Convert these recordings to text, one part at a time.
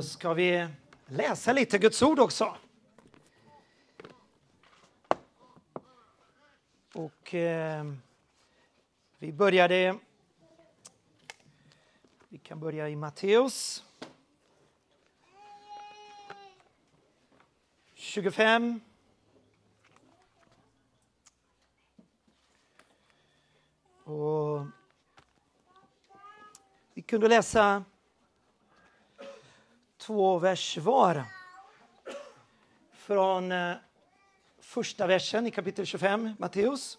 Då ska vi läsa lite Guds ord också. Och eh, vi började... Vi kan börja i Matteus 25. Och vi kunde läsa två vers var. Från eh, första versen i kapitel 25, Matteus.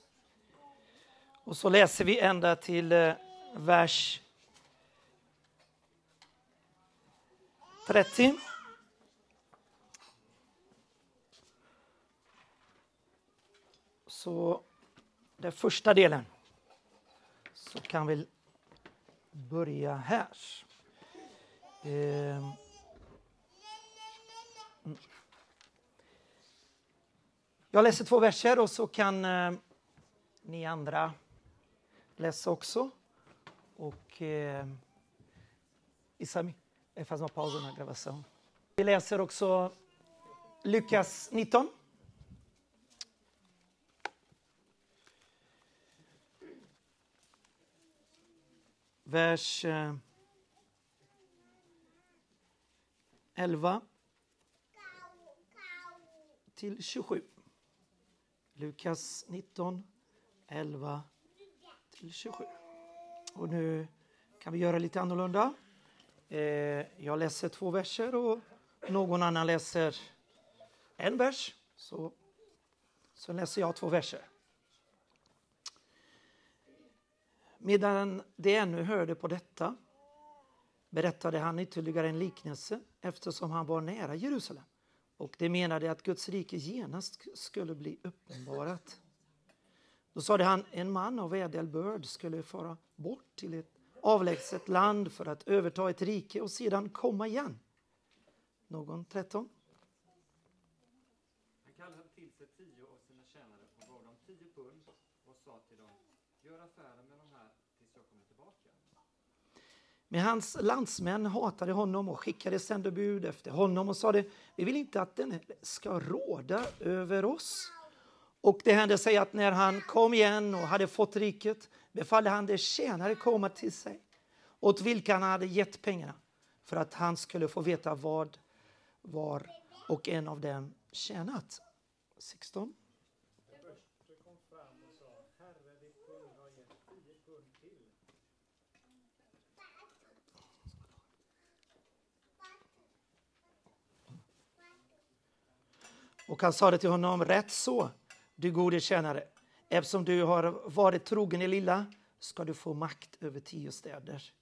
Och så läser vi ända till eh, vers 30. Så den första delen så kan vi börja här. Eh, Jag läser två verser och så kan eh, ni andra läsa också. Och eh, Isami, eh, faz uma pausa na gravação. Vi läser också Lukas 19. Vers eh, 11 till 27. Lukas 19, 11 till 27. Och nu kan vi göra lite annorlunda. Eh, jag läser två verser och någon annan läser en vers. Så, så läser jag två verser. Medan de ännu hörde på detta berättade han ytterligare en liknelse eftersom han var nära Jerusalem. Och det menade att Guds rike genast skulle bli uppenbarat. Då sade han, en man av ädel börd skulle fara bort till ett avlägset land för att överta ett rike och sedan komma igen. Någon 13? Han kallade till sig tio av sina tjänare och gav dem tio pund och sa till dem, gör affärer med de här tills jag kommer tillbaka. Men hans landsmän hatade honom och skickade sändebud efter honom och sade vi vill inte att den ska råda över oss. Och det hände sig att när han kom igen och hade fått riket befallde han de tjänare komma till sig åt vilka han hade gett pengarna för att han skulle få veta vad var och en av dem tjänat. 16. Och han sa det till honom, rätt så, du gode tjänare. Eftersom du har varit trogen i lilla ska du få makt över tio städer.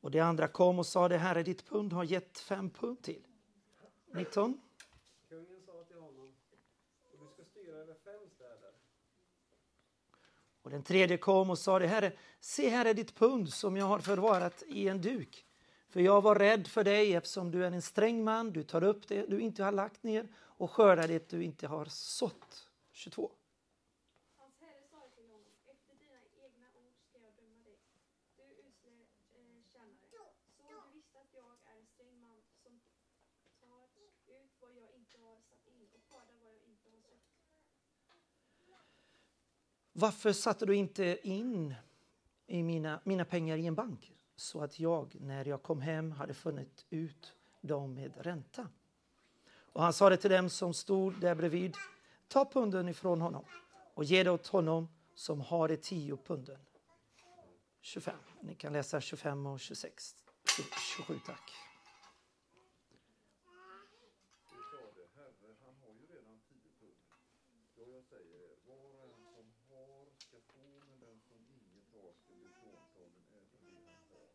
Och det andra kom och sa, det här är ditt pund har gett fem pund till. 19. Kungen sa till honom, du ska styra över fem städer. Och den tredje kom och sa, det här är, se här är ditt pund som jag har förvarat i en duk. För jag var rädd för dig eftersom du är en sträng man, du tar upp det du inte har lagt ner och skördar det du inte har sått. 22. Hans herre sade till honom, efter dina egna ord ska jag döma dig, du usle eh, tjänare. Så du visste att jag är en sträng man som tar ut vad jag inte har satt in och skördar vad jag inte har sått. Varför satte du inte in i mina, mina pengar i en bank så att jag när jag kom hem hade funnit ut dem med ränta? Och han sa det till dem som stod där bredvid. Ta punden ifrån honom och ge det åt honom som har de tio punden. 25. Ni kan läsa 25 och 26. 27 tack. Du sade, Herre, han har ju redan tio pund. Ja, jag säger er, var och en som har ska få, men den som inget har ska bli fråntagen även det han har.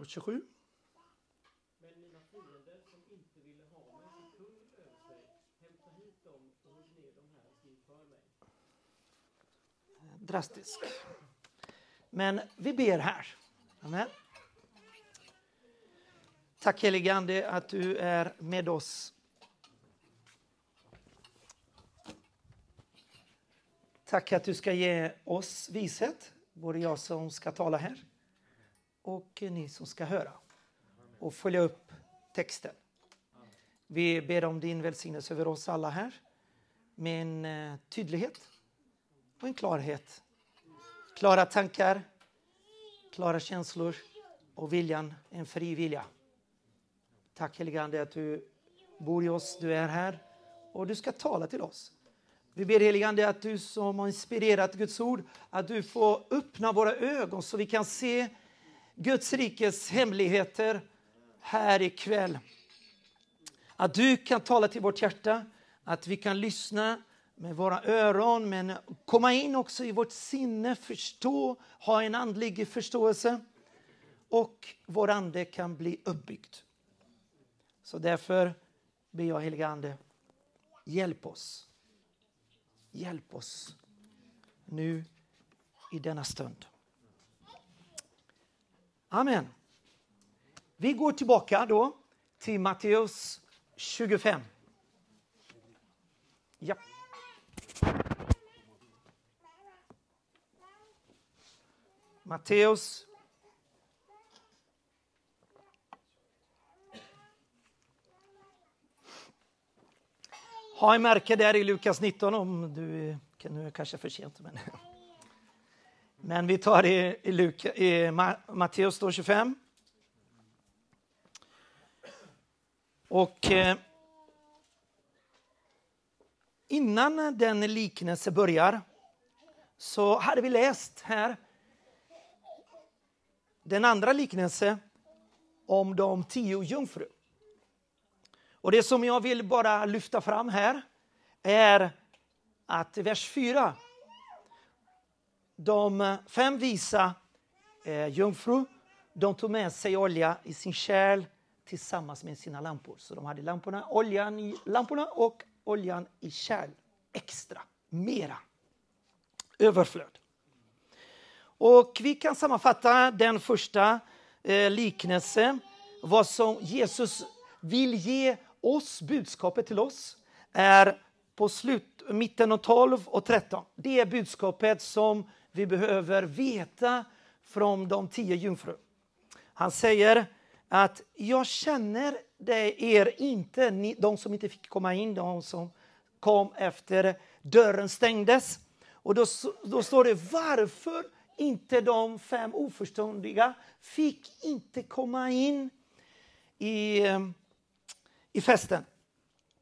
Och 27. Men mina fiender som inte ville ha mig som kung över sig, hämta hit dem och hugg ner dem här inför mig. drastisk. Men vi ber här. Amen. Tack helige Ande att du är med oss. Tack att du ska ge oss vishet både jag som ska tala här och ni som ska höra och följa upp texten. Vi ber om din välsignelse över oss alla här med en eh, tydlighet och en klarhet. Klara tankar, klara känslor och viljan, en fri vilja. Tack helige Ande att du bor i oss, du är här och du ska tala till oss. Vi ber helige Ande att du som har inspirerat Guds ord, att du får öppna våra ögon så vi kan se Guds rikes hemligheter här ikväll. Att du kan tala till vårt hjärta, att vi kan lyssna med våra öron men komma in också i vårt sinne, förstå, ha en andlig förståelse och vår ande kan bli uppbyggd. Så därför ber jag heliga Ande, hjälp oss. Hjälp oss nu i denna stund. Amen. Vi går tillbaka då till Matteus 25. Ja. Matteus 25. Ha en märke där i Lukas 19 om du nu är det kanske för sent. Men, men vi tar det i, Luka, i Matteus 25. Och eh, innan den liknelse börjar så hade vi läst här den andra liknelsen om de tio jungfru. Och det som jag vill bara lyfta fram här är att vers 4 de eh, fem visa eh, jungfru, de tog med sig olja i sin kärl tillsammans med sina lampor. Så de hade lamporna, oljan i lamporna och oljan i kärl. Extra, mera. Överflöd. Och vi kan sammanfatta den första eh, liknelsen. Vad som Jesus vill ge oss, budskapet till oss, är på slut, mitten av 12 och 13. Det är budskapet som vi behöver veta från de tio jungfrur. Han säger att jag känner det er inte, de som inte fick komma in, de som kom efter dörren stängdes. Och då, då står det varför inte de fem oförståndiga fick inte komma in i, i festen,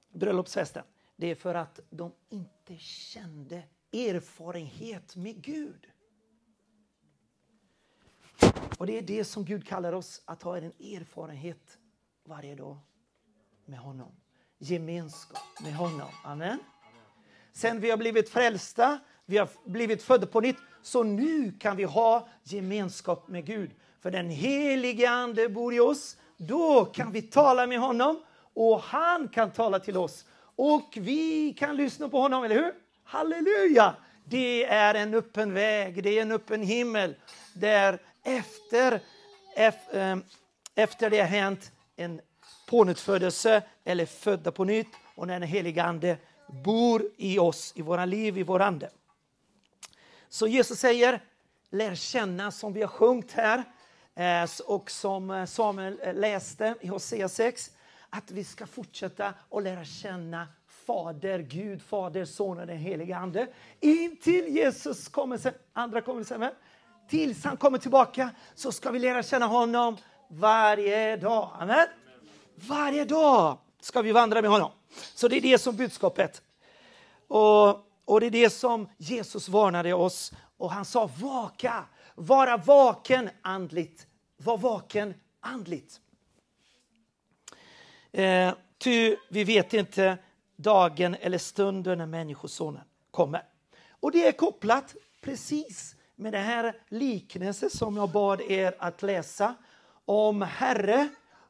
bröllopsfesten. Det är för att de inte kände erfarenhet med Gud. Och det är det som Gud kallar oss, att ha en erfarenhet varje dag med honom. Gemenskap med honom. Amen. Sen vi har blivit frälsta, vi har blivit födda på nytt, så nu kan vi ha gemenskap med Gud. För den helige Ande bor i oss. Då kan vi tala med honom och han kan tala till oss. Och vi kan lyssna på honom, eller hur? Halleluja! Det är en öppen väg, det är en öppen himmel där efter, ehm, efter det har hänt en pånyttfödelse eller födda på nytt och när den helige Ande bor i oss, i våra liv, i vår ande. Så Jesus säger, lär känna som vi har sjungit här eh, och som eh, Samuel eh, läste i Hosea 6, att vi ska fortsätta att lära känna Fader Gud, Fader, Son och den helige Ande. Intill Jesus kommer sen, andra kommer sen, tills han kommer tillbaka så ska vi lära känna honom varje dag. Amen. Varje dag ska vi vandra med honom. Så det är det som budskapet. Och, och det är det som Jesus varnade oss och han sa vaka, vara vaken andligt. Var vaken andligt. Eh, ty vi vet inte dagen eller stunden när Människosonen kommer. Och det är kopplat precis med den här liknelsen som jag bad er att läsa om Herre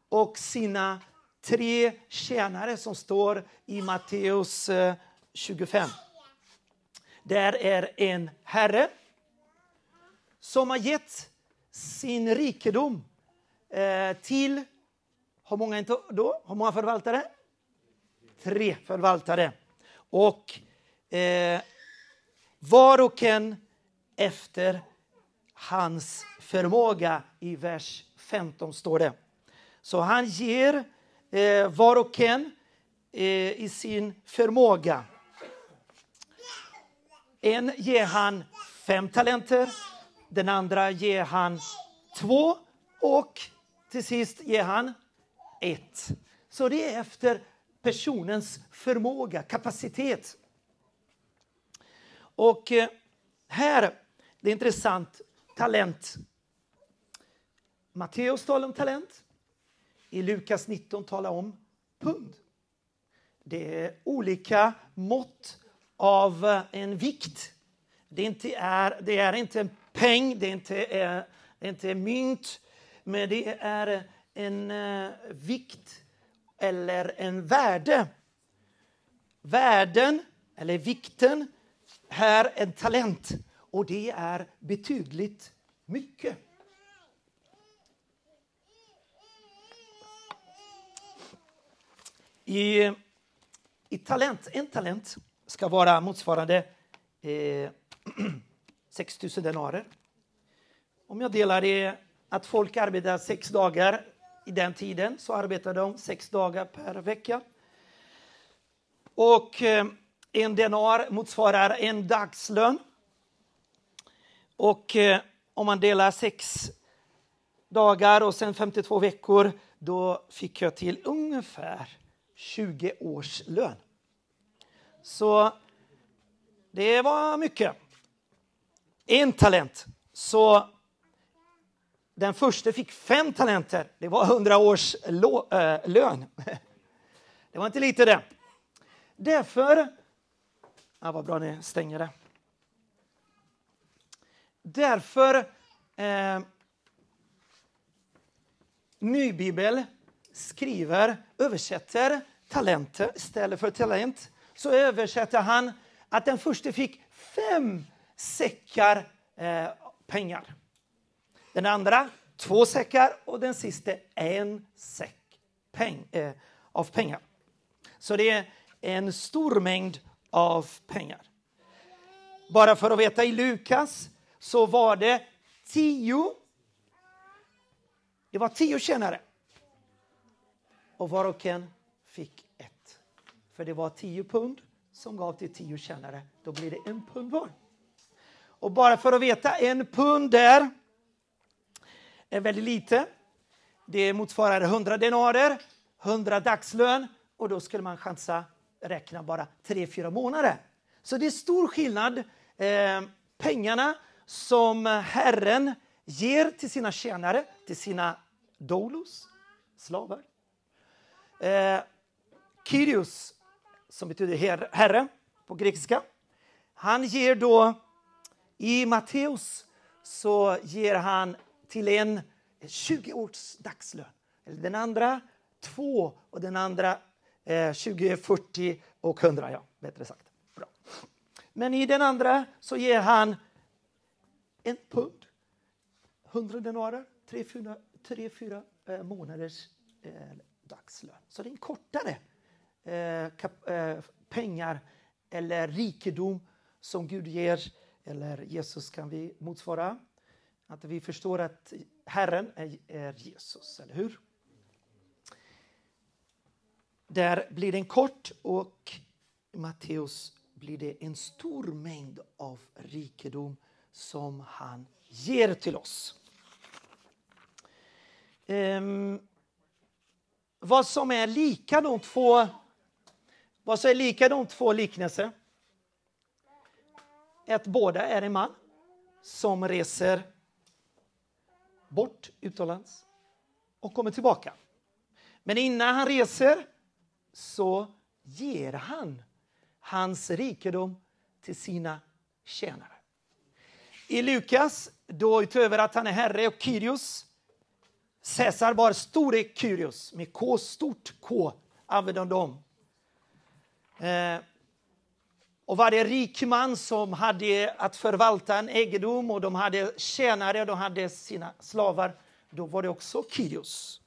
och sina tre tjänare som står i Matteus eh, 25. Där är en Herre som har gett sin rikedom eh, till, hur många då? Hur många förvaltare? Tre förvaltare. Och eh, var och en efter hans förmåga. I vers 15 står det. Så han ger eh, var och en eh, i sin förmåga. En ger han fem talenter, den andra ger han två och till sist ger han ett. Så det är efter personens förmåga, kapacitet. Och eh, här, det är intressant, talent. Matteus talar om talent. I Lukas 19 talar om pund. Det är olika mått av eh, en vikt. Det, inte är, det är inte en peng, det är inte, eh, är, inte mynt, men det är en vikt eller en värde. Värden, eller vikten, är en talent och det är betydligt mycket. I, i talent, en talent ska vara motsvarande eh, 6 000 denarer. Om jag delar det att folk arbetar sex dagar i den tiden så arbetade de sex dagar per vecka. Och eh, en denar motsvarar en dagslön. Och eh, om man delar sex dagar och sen 52 veckor då fick jag till ungefär 20 års lön. Så det var mycket. En talent. Så den första fick fem talenter. Det var 100 års eh, lön. Det var inte lite det. Därför... Ja, vad bra ni stänger det. Därför... Eh, Nybibel skriver, översätter talenter istället för talent. Så översätter han att den första fick fem säckar eh, pengar. Den andra två säckar och den sista en säck peng, eh, av pengar. Så det är en stor mängd av pengar. Bara för att veta, i Lukas så var det tio det var tio tjänare. Och var och en fick ett. För det var tio pund som gav till tio tjänare. Då blir det en pund var. Och bara för att veta, en pund där är väldigt lite. Det motsvarar 100 denarer, 100 dagslön och då skulle man chansa räkna bara 3-4 månader. Så det är stor skillnad. Eh, pengarna som Herren ger till sina tjänare, till sina dolos, slavar. Eh, Kyrios, som betyder her herre på grekiska, han ger då i Matteus så ger han till en 20 års dagslön. Den andra två och den andra eh, 20, 40 och 100. Ja, bättre sagt. Bra. Men i den andra så ger han en pund, 100 denarer, 3-4 eh, månaders eh, dagslön. Så det är en kortare eh, kap, eh, pengar eller rikedom som Gud ger, eller Jesus kan vi motsvara. Att vi förstår att Herren är, är Jesus, eller hur? Där blir det en kort och i Matteus blir det en stor mängd av rikedom som han ger till oss. Um, vad som är lika de två vad som är lika de två liknelser att båda är en man som reser bort utomlands och kommer tillbaka. Men innan han reser så ger han hans rikedom till sina tjänare. I Lukas, då utöver att han är herre och Kyrios, Caesar var store Kyrios med K, stort K, använder de. Eh, och varje rik man som hade att förvalta en egendom och de hade tjänare och de hade sina slavar, då var det också Kyrios.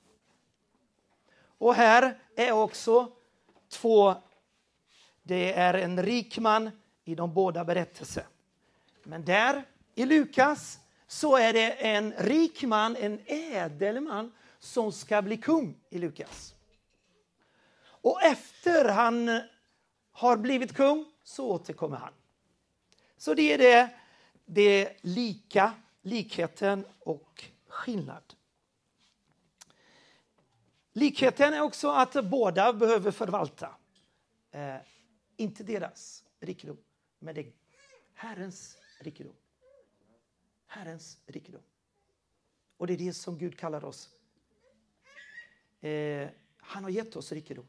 Och här är också två, det är en rik man i de båda berättelserna. Men där i Lukas, så är det en rik man, en ädel man som ska bli kung i Lukas. Och efter han har blivit kung så återkommer han. Så det är det, det lika, likheten och skillnad. Likheten är också att båda behöver förvalta. Eh, inte deras rikedom, men det är Herrens rikedom. Herrens rikedom. Och det är det som Gud kallar oss. Eh, han har gett oss rikedom.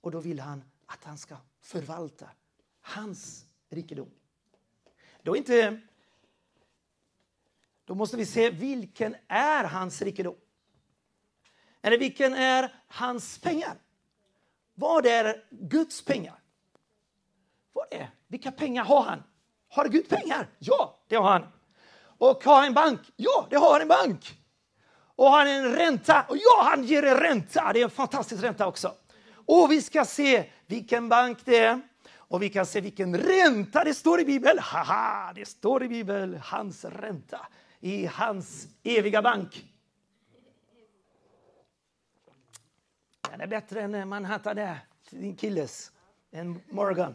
Och då vill han att han ska förvalta hans rikedom. Då, inte, då måste vi se vilken är hans rikedom. Eller vilken är hans pengar? Vad är Guds pengar? Vad är? Vilka pengar har han? Har Gud pengar? Ja, det har han. Och har en bank? Ja, det har en bank. Och har han en ränta? Och ja, han ger en ränta. Det är en fantastisk ränta också. Och vi ska se vilken bank det är. Och vi kan se vilken ränta det står i Bibeln. Haha, det står i Bibeln, hans ränta i hans eviga bank. Den är bättre än Manhattan där, din killes, en Morgan.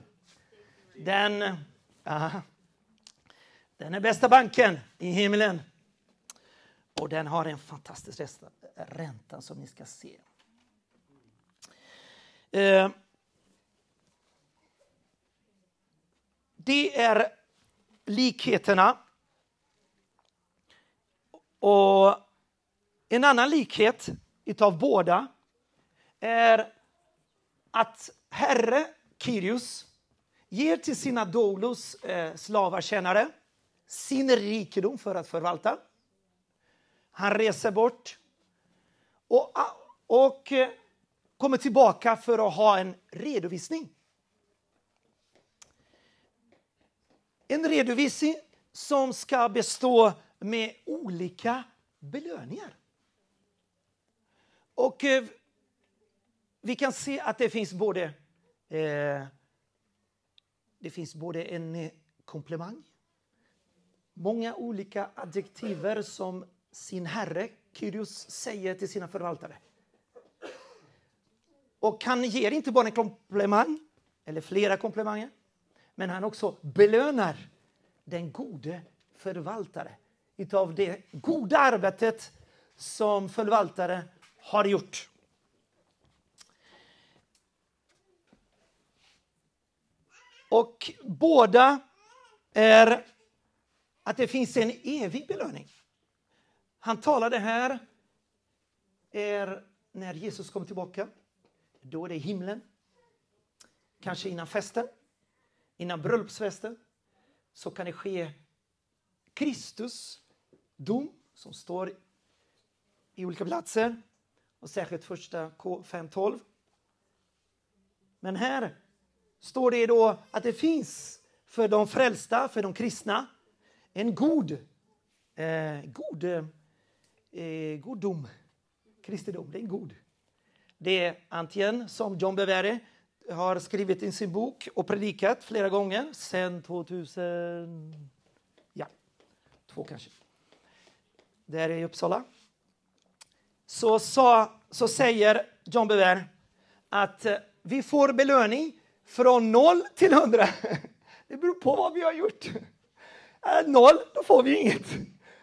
Den, aha, den är bästa banken i himlen. Och den har en fantastisk ränta som ni ska se. Eh, det är likheterna. Och en annan likhet utav båda är att Herre Kyrios ger till sina doulos, eh, slavartjänare, sin rikedom för att förvalta. Han reser bort och, och eh, kommer tillbaka för att ha en redovisning. En redovisning som ska bestå med olika belöningar. Och eh, vi kan se att det finns både eh, det finns både en eh, komplimang, många olika adjektiver som sin herre Kyrios säger till sina förvaltare. Och han ger inte bara en komplimang, eller flera komplimanger, men han också belönar den gode förvaltare utav det goda arbetet som förvaltare har gjort. Och båda är att det finns en evig belöning. Han talade här är när Jesus kom tillbaka. Då är det himlen. Kanske innan festen, innan bröllopsfesten. Så kan det ske Kristus dom som står i olika platser och särskilt första K 5.12. Men här står det då att det finns för de frälsta, för de kristna, en god, eh, god, eh, god dom. Kristendom, det är en god. Det är antingen som John Bevere har skrivit i sin bok och predikat flera gånger sedan 2000, ja, två kanske. Där i Uppsala. Så, så, så säger John Bevere att eh, vi får belöning från noll till hundra. Det beror på vad vi har gjort. Eh, noll, då får vi inget.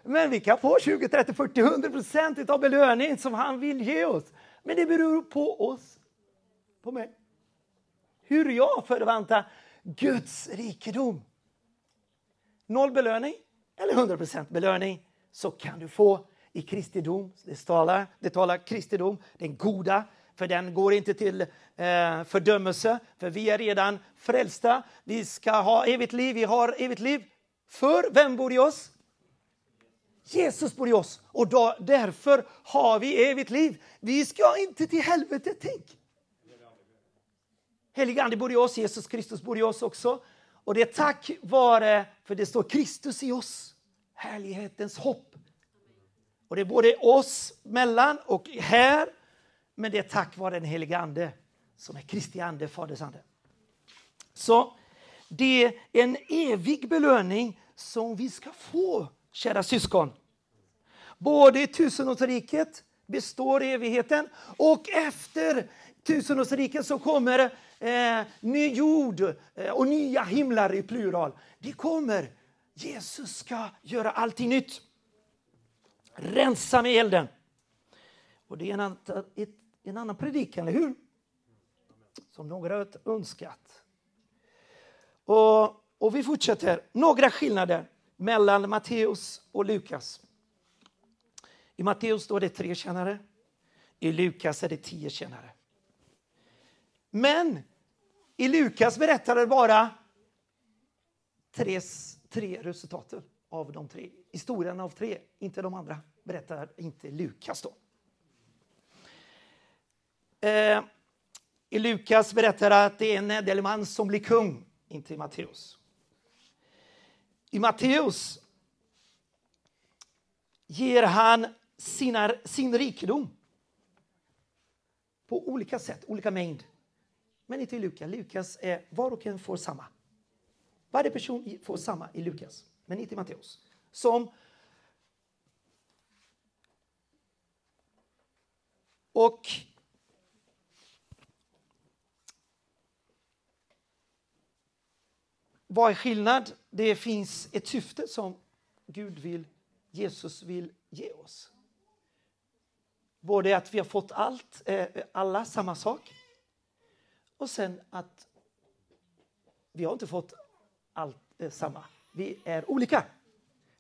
Men vi kan få 20, 30, 40, 100 procent av belöningen som han vill ge oss. Men det beror på oss, på mig. Hur jag förväntar Guds rikedom. Noll belöning eller 100 belöning så kan du få i kristendom. Det talar, det talar kristendom, den goda för den går inte till eh, fördömelse, för vi är redan frälsta. Vi ska ha evigt liv, vi har evigt liv. För vem bor i oss? Jesus bor i oss och då, därför har vi evigt liv. Vi ska inte till helvetet, tänk! Helig Ande bor i oss, Jesus Kristus bor i oss också. Och det är tack vare, för det står Kristus i oss, härlighetens hopp. Och det är både oss mellan och här men det är tack vare den helige Ande som är Kristi ande, Faders ande. Så det är en evig belöning som vi ska få kära syskon. Både i tusenårsriket består i evigheten och efter tusenårsriket så kommer eh, ny jord eh, och nya himlar i plural. Det kommer. Jesus ska göra allting nytt. Rensa med elden. Och det är en annan, ett, en annan predikan, eller hur? Som några har önskat. Och, och vi fortsätter. Några skillnader mellan Matteus och Lukas. I Matteus står det tre tjänare. I Lukas är det tio tjänare. Men i Lukas berättar det bara tre, tre resultat av de tre. Historien av tre, inte de andra, berättar inte Lukas då. Eh, I Lukas berättar det att det är en ädelman som blir kung, inte i Matteus. I Matteus ger han sina, sin rikedom på olika sätt, olika mängd. Men inte i Lukas. Lukas är var och en får samma. Varje person får samma i Lukas, men inte i Matteus. Som och vad är skillnad? Det finns ett syfte som Gud vill, Jesus vill ge oss. Både att vi har fått allt, eh, alla samma sak och sen att vi har inte fått allt eh, samma. Vi är olika.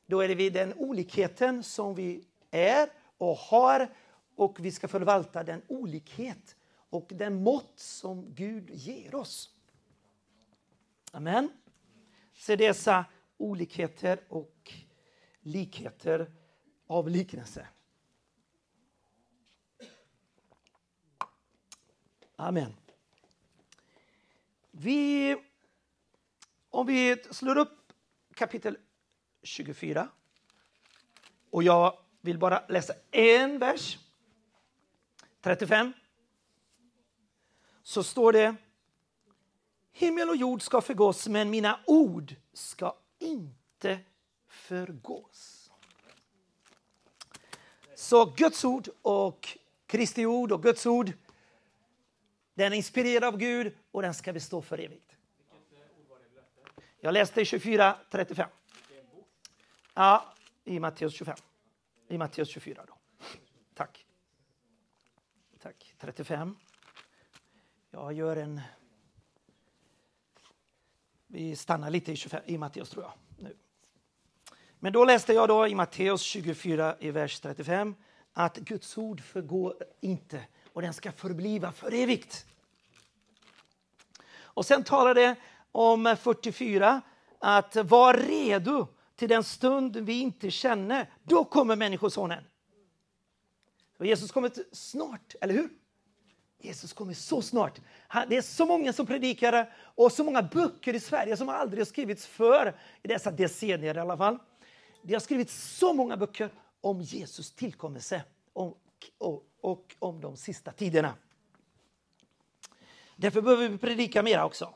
Då är det den olikheten som vi är och har och vi ska förvalta den olikhet och den mått som Gud ger oss. Amen. Så dessa olikheter och likheter av liknelse. Amen. Vi, om vi slår upp kapitel 24 och jag vill bara läsa en vers, 35, så står det Himmel och jord ska förgås, men mina ord ska inte förgås. Så Guds ord och Kristi ord och Guds ord den är inspirerad av Gud och den ska bestå för evigt. Jag läste 24, 35. Ja, i Matteus 25. I Matteus 24 då. Tack. Tack. 35. Jag gör en... Vi stannar lite i, 25, i Matteus tror jag. Nu. Men då läste jag då i Matteus 24 i vers 35 att Guds ord förgår inte och den ska förbliva för evigt. Och sen talar det om 44 att var redo till den stund vi inte känner. Då kommer Människosonen. Och Jesus kommer snart, eller hur? Jesus kommer så snart. Det är så många som predikar och så många böcker i Sverige som aldrig har skrivits för i dessa decennier i alla fall. Det har skrivits så många böcker om Jesus tillkommelse om och, och om de sista tiderna. Därför behöver vi predika mera också.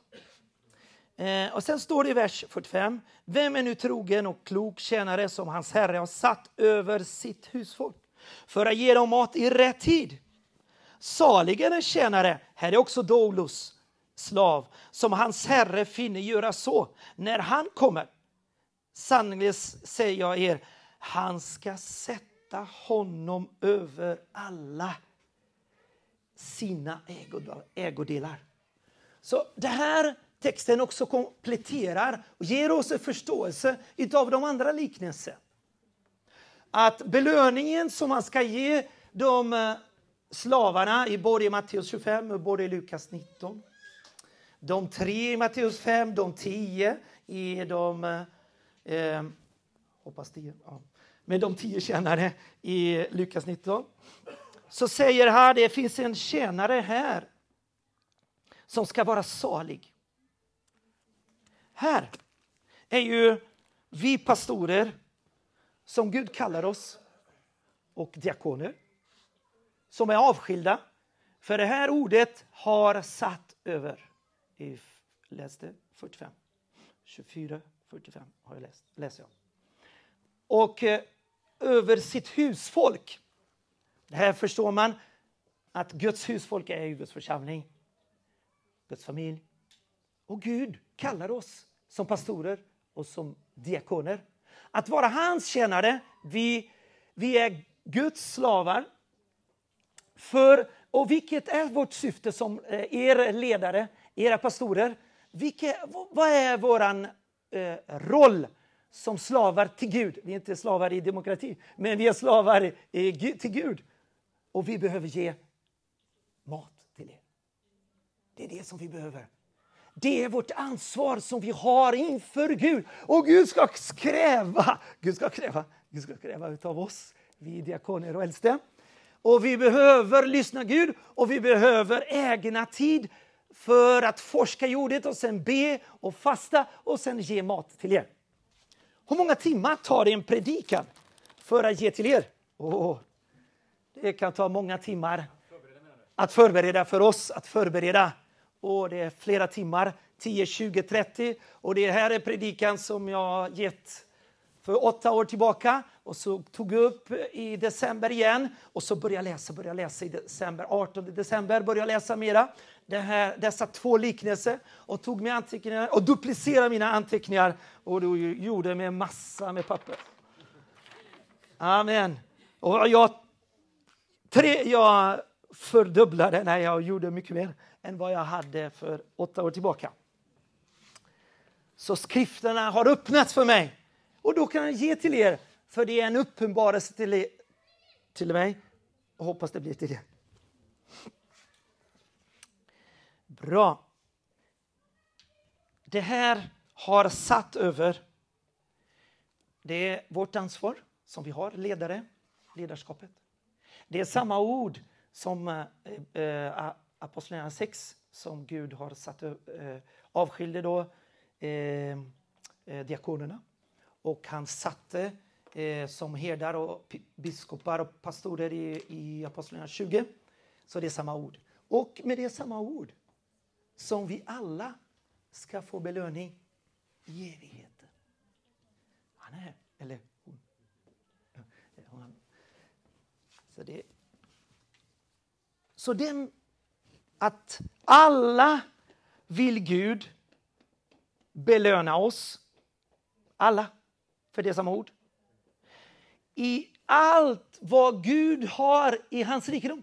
Eh, och sen står det i vers 45. Vem är nu trogen och klok tjänare som hans herre har satt över sitt husfolk för att ge dem mat i rätt tid? Salig är tjänare, här är också Doulos slav, som hans herre finner göra så när han kommer. Sannolikt säger jag er, han ska sätta honom över alla sina ägodelar. Så det här texten också kompletterar och ger oss en förståelse av de andra liknelserna. Att belöningen som man ska ge de eh, slavarna i både Matteus 25 och både Lukas 19. De tre i Matteus 5, de tio i de... Eh, eh hoppas tio, ja med de tio tjänare i Lukas 19 så säger han det finns en tjänare här som ska vara salig. Här är ju vi pastorer som Gud kallar oss och diakoner som är avskilda. För det här ordet har satt över. I, läste 45. 24, 45 har jag läst. Läser jag. och eh, över sitt husfolk. Det här förstår man att Guds husfolk är Guds församling, Guds familj. Och Gud kallar oss som pastorer och som diakoner att vara hans tjänare. Vi, vi är Guds slavar. För, och vilket är vårt syfte som eh, er ledare, era pastorer? Vilket, vad är vår eh, roll som slavar till Gud? Vi är inte slavar i demokrati, men vi är slavar till Gud. Och vi behöver ge mat till er. Det är det som vi behöver. Det är vårt ansvar som vi har inför Gud. Och Gud ska kräva, Gud ska kräva, Gud ska kräva utav oss, vi diakoner och äldste. Och vi behöver lyssna Gud och vi behöver ägna tid för att forska i ordet och sen be och fasta och sen ge mat till er. Hur många timmar tar det en predikan för att ge till er? Oh, det kan ta många timmar att förbereda för oss, att förbereda. Och det är flera timmar, 10, 20, 30. Och det här är predikan som jag gett för åtta år tillbaka och så tog jag upp i december igen och så började jag läsa, började läsa i december, 18 december började jag läsa mera. Det här, dessa två liknelser och tog med anteckningar och duplicerade mina anteckningar och då gjorde med massa med papper. Amen. Och jag, tre, jag fördubblade, när jag gjorde mycket mer än vad jag hade för åtta år tillbaka. Så skrifterna har öppnats för mig och då kan jag ge till er, för det är en uppenbarelse till, er, till mig Jag hoppas det blir till er. Bra. Det här har satt över. Det är vårt ansvar som vi har, ledare, ledarskapet. Det är samma ord som äh, Apostlagärningarna 6 som Gud har satt äh, avskilde då äh, diakonerna. Och han satte eh, som herdar och biskopar och pastorer i, i Apostlagärningarna 20. Så det är samma ord. Och med det samma ord som vi alla ska få belöning i evigheten. Han är, eller hon. Eh, så det, så den, att alla vill Gud belöna oss. Alla, för det är samma ord. I allt vad Gud har i hans rikedom.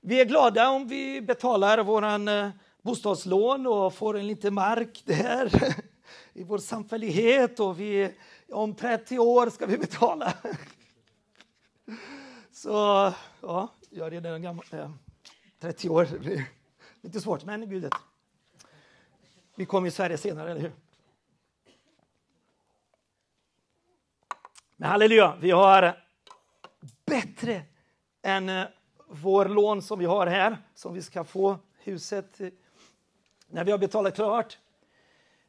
Vi är glada om vi betalar våran eh, bostadslån och får en liten mark där i vår samfällighet och vi, om 30 år ska vi betala. Så ja, jag är redan gammal, Eh, 30 år, det blir lite svårt, men Gud vet. Vi kommer i Sverige senare, eller hur? Men halleluja, vi har bättre än eh, vår lån som vi har här, som vi ska få huset eh, när vi har betalat klart.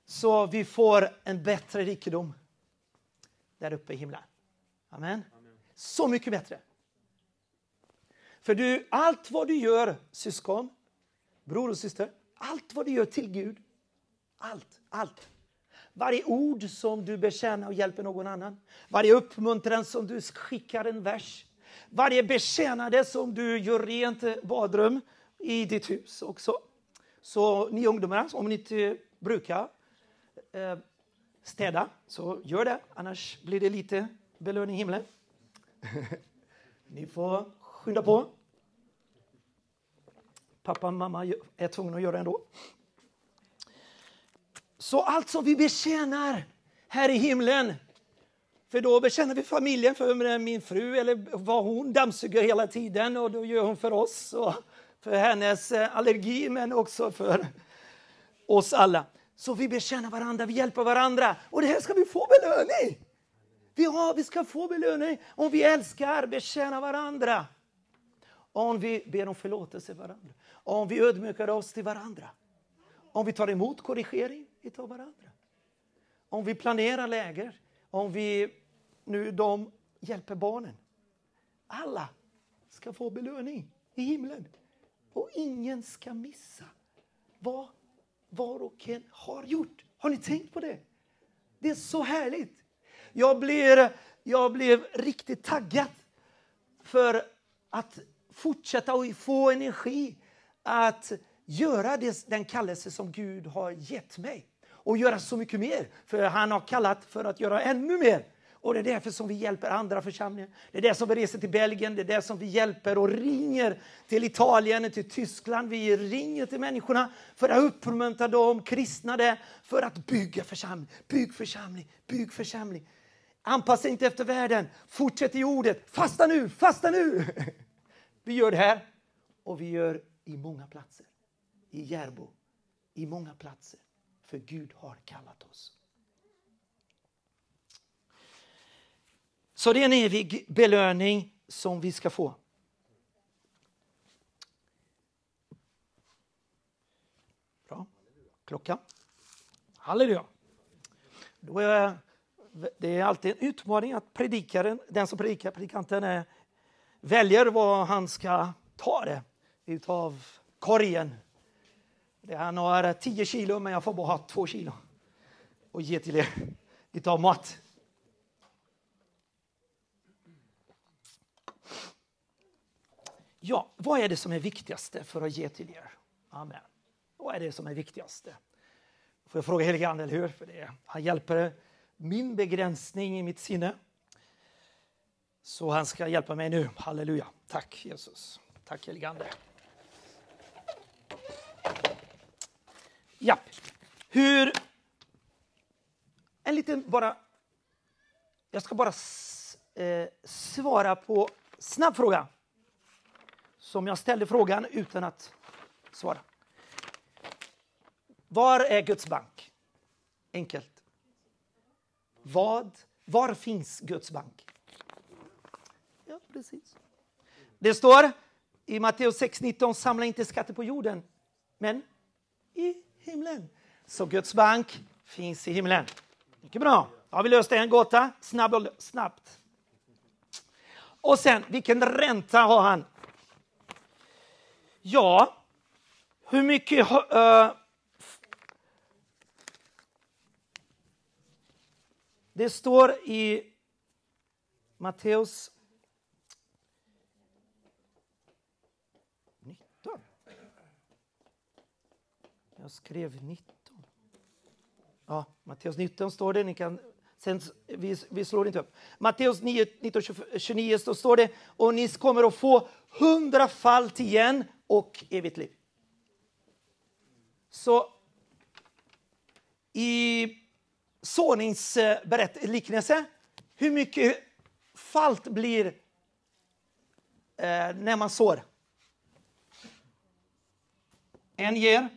Så vi får en bättre rikedom där uppe i himlen. Amen. Amen. Så mycket bättre. För du, allt vad du gör, syskon, bror och syster, allt vad du gör till Gud, allt, allt. Varje ord som du bekänner och hjälper någon annan, varje uppmuntran som du skickar en vers, varje betjänade som du gör rent badrum i ditt hus också. Så ni ungdomar, om ni inte brukar eh, städa, så gör det. Annars blir det lite belöning i himlen. ni får skynda på. Pappa och mamma är tvungna att göra det ändå. Så allt som vi betjänar här i himlen för då bekänner vi familjen för min fru eller vad hon dammsuger hela tiden och då gör hon för oss och för hennes eh, allergi men också för oss alla. Så vi bekänner varandra, vi hjälper varandra och det här ska vi få belöning. Vi, har, vi ska få belöning om vi älskar, bekänner varandra. Om vi ber om förlåtelse varandra. Om vi ödmjukar oss till varandra. Om vi tar emot korrigering vi tar varandra. Om vi planerar läger. Om vi nu de hjälper barnen. Alla ska få belöning i himlen. Och ingen ska missa vad var och en har gjort. Har ni tänkt på det? Det är så härligt. Jag blev, jag blev riktigt taggad för att fortsätta och få energi att göra det, den kallelse som Gud har gett mig och göra så mycket mer. För han har kallat för att göra ännu mer. Och det är därför som vi hjälper andra församlingar. Det är därför som vi reser till Belgien, det är därför som vi hjälper och ringer till Italien, till Tyskland. Vi ringer till människorna för att uppmuntra dem, kristna det, för att bygga församling. Bygg församling, bygg församling. Anpassa inte efter världen, fortsätt i ordet. Fasta nu, fasta nu! Vi gör det här och vi gör i många platser. I Järbo, i många platser. För Gud har kallat oss. Så det är en evig belöning som vi ska få. Bra. Klocka? Halleluja. Då är, det är alltid en utmaning att predikaren, den som predikar, predikanten, är, väljer vad han ska ta det utav korgen. Det han har 10 kilo, men jag får bara ha 2 kilo och ge till er utav mat. Ja, vad är det som är viktigaste för att ge till er? Amen. Vad är det som är viktigaste? Får jag fråga helige Ande, eller hur? För det, han hjälper min begränsning i mitt sinne. Så han ska hjälpa mig nu. Halleluja. Tack Jesus. Tack helige Ande. Ja, hur... En liten bara... Jag ska bara eh, svara på snabb fråga som jag ställde frågan utan att svara. Var är Guds bank? Enkelt. Vad, var finns Guds bank? Ja, precis. Det står i Matteus 6.19, samla inte skatter på jorden, men i himlen. Så Guds bank finns i himlen. Mycket bra. Då Har vi löst en gåta? Snabb, snabbt. Och sen, vilken ränta har han? Ja, hur mycket... Uh, det står i Matteus 19. Jag skrev 19. Ja, Matteus 19 står det. Ni kan, sen, vi, vi slår inte upp. Matteus 9, 19, 29 så står det och ni kommer att få hundrafalt igen och evigt liv. Så i såningsliknelse, hur mycket falt blir eh, när man sår? En ger?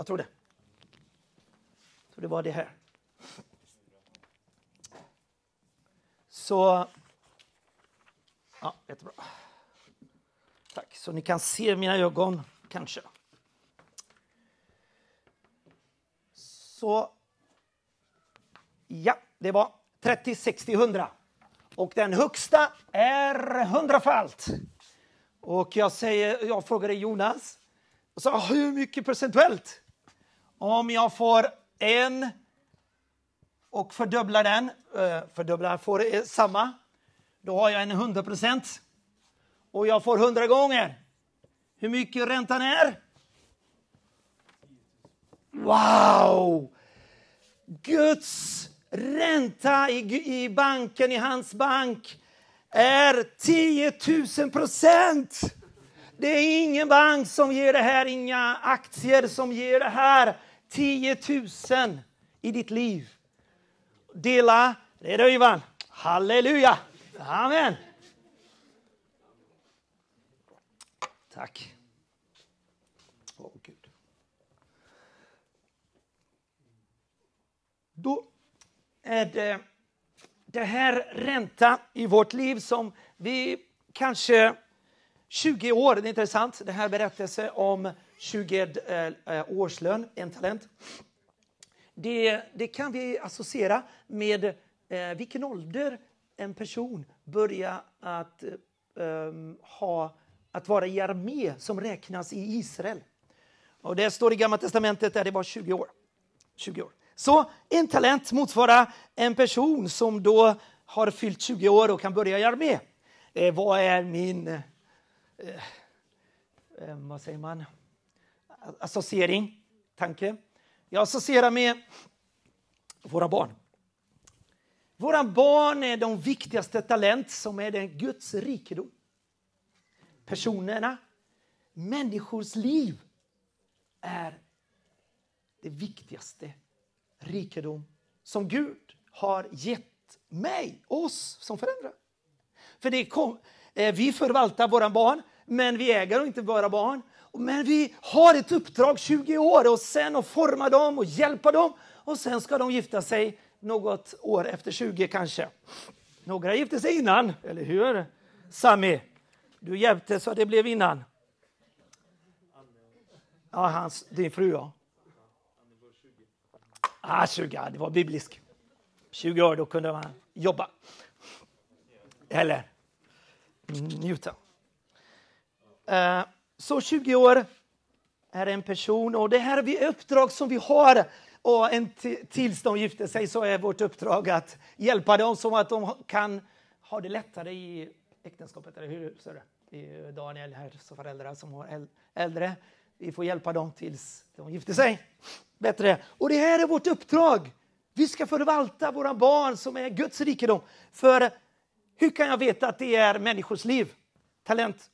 Jag tror det. Jag tror det var det här. Så... Ja, jättebra. Tack. Så ni kan se mina ögon, kanske. Så... Ja, det var 30, 60, 100. Och den högsta är hundrafalt. Och jag, säger, jag frågade Jonas, och sa, ah, hur mycket procentuellt? Om jag får en och fördubblar den, eh, fördubblar får eh, samma, då har jag en 100 procent. Och jag får 100 gånger. Hur mycket räntan är? Wow! Guds ränta i, i banken, i hans bank, är 10 000 procent. Det är ingen bank som ger det här, inga aktier som ger det här. 10 000 i ditt liv. Dela, det är du Ivan. Halleluja! Amen! Tack. Oh, Gud. Då är det det här ränta i vårt liv som vi kanske 20 år, det är intressant, det här berättelse om 20 eh, eh, årslön, en talent. Det, det kan vi associera med eh, vilken ålder en person börjar att, eh, ehm, ha, att vara i armé som räknas i Israel. Och det står i Gamla Testamentet där det var 20 år. 20 år. Så en talent motsvarar en person som då har fyllt 20 år och kan börja i armé. Eh, vad är min eh, eh, vad säger man? Associering, tanke? Jag associerar med våra barn. Våra barn är de viktigaste talent som är den Guds rikedom. Personerna, människors liv är det viktigaste rikedom som Gud har gett mig, oss som föräldrar. För det kom, eh, vi förvaltar våra barn, men vi äger inte våra barn. Men vi har ett uppdrag 20 år och sen att forma dem och hjälpa dem och sen ska de gifta sig något år efter 20 kanske. Några gifte sig innan, eller hur? Sami, du hjälpte så det blev innan. Ja, hans, din fru ja. Ah, 20, det var biblisk. 20 år, då kunde man jobba. Eller mm, njuta. Uh, så 20 år är en person och det här är uppdrag som vi har. Och en tills de gifter sig så är vårt uppdrag att hjälpa dem så att de kan ha det lättare i äktenskapet. Eller hur? Så det är Daniel här, så föräldrar som har äldre. Vi får hjälpa dem tills de gifter sig bättre. Och det här är vårt uppdrag. Vi ska förvalta våra barn som är Guds rikedom. För hur kan jag veta att det är människors liv? Talent.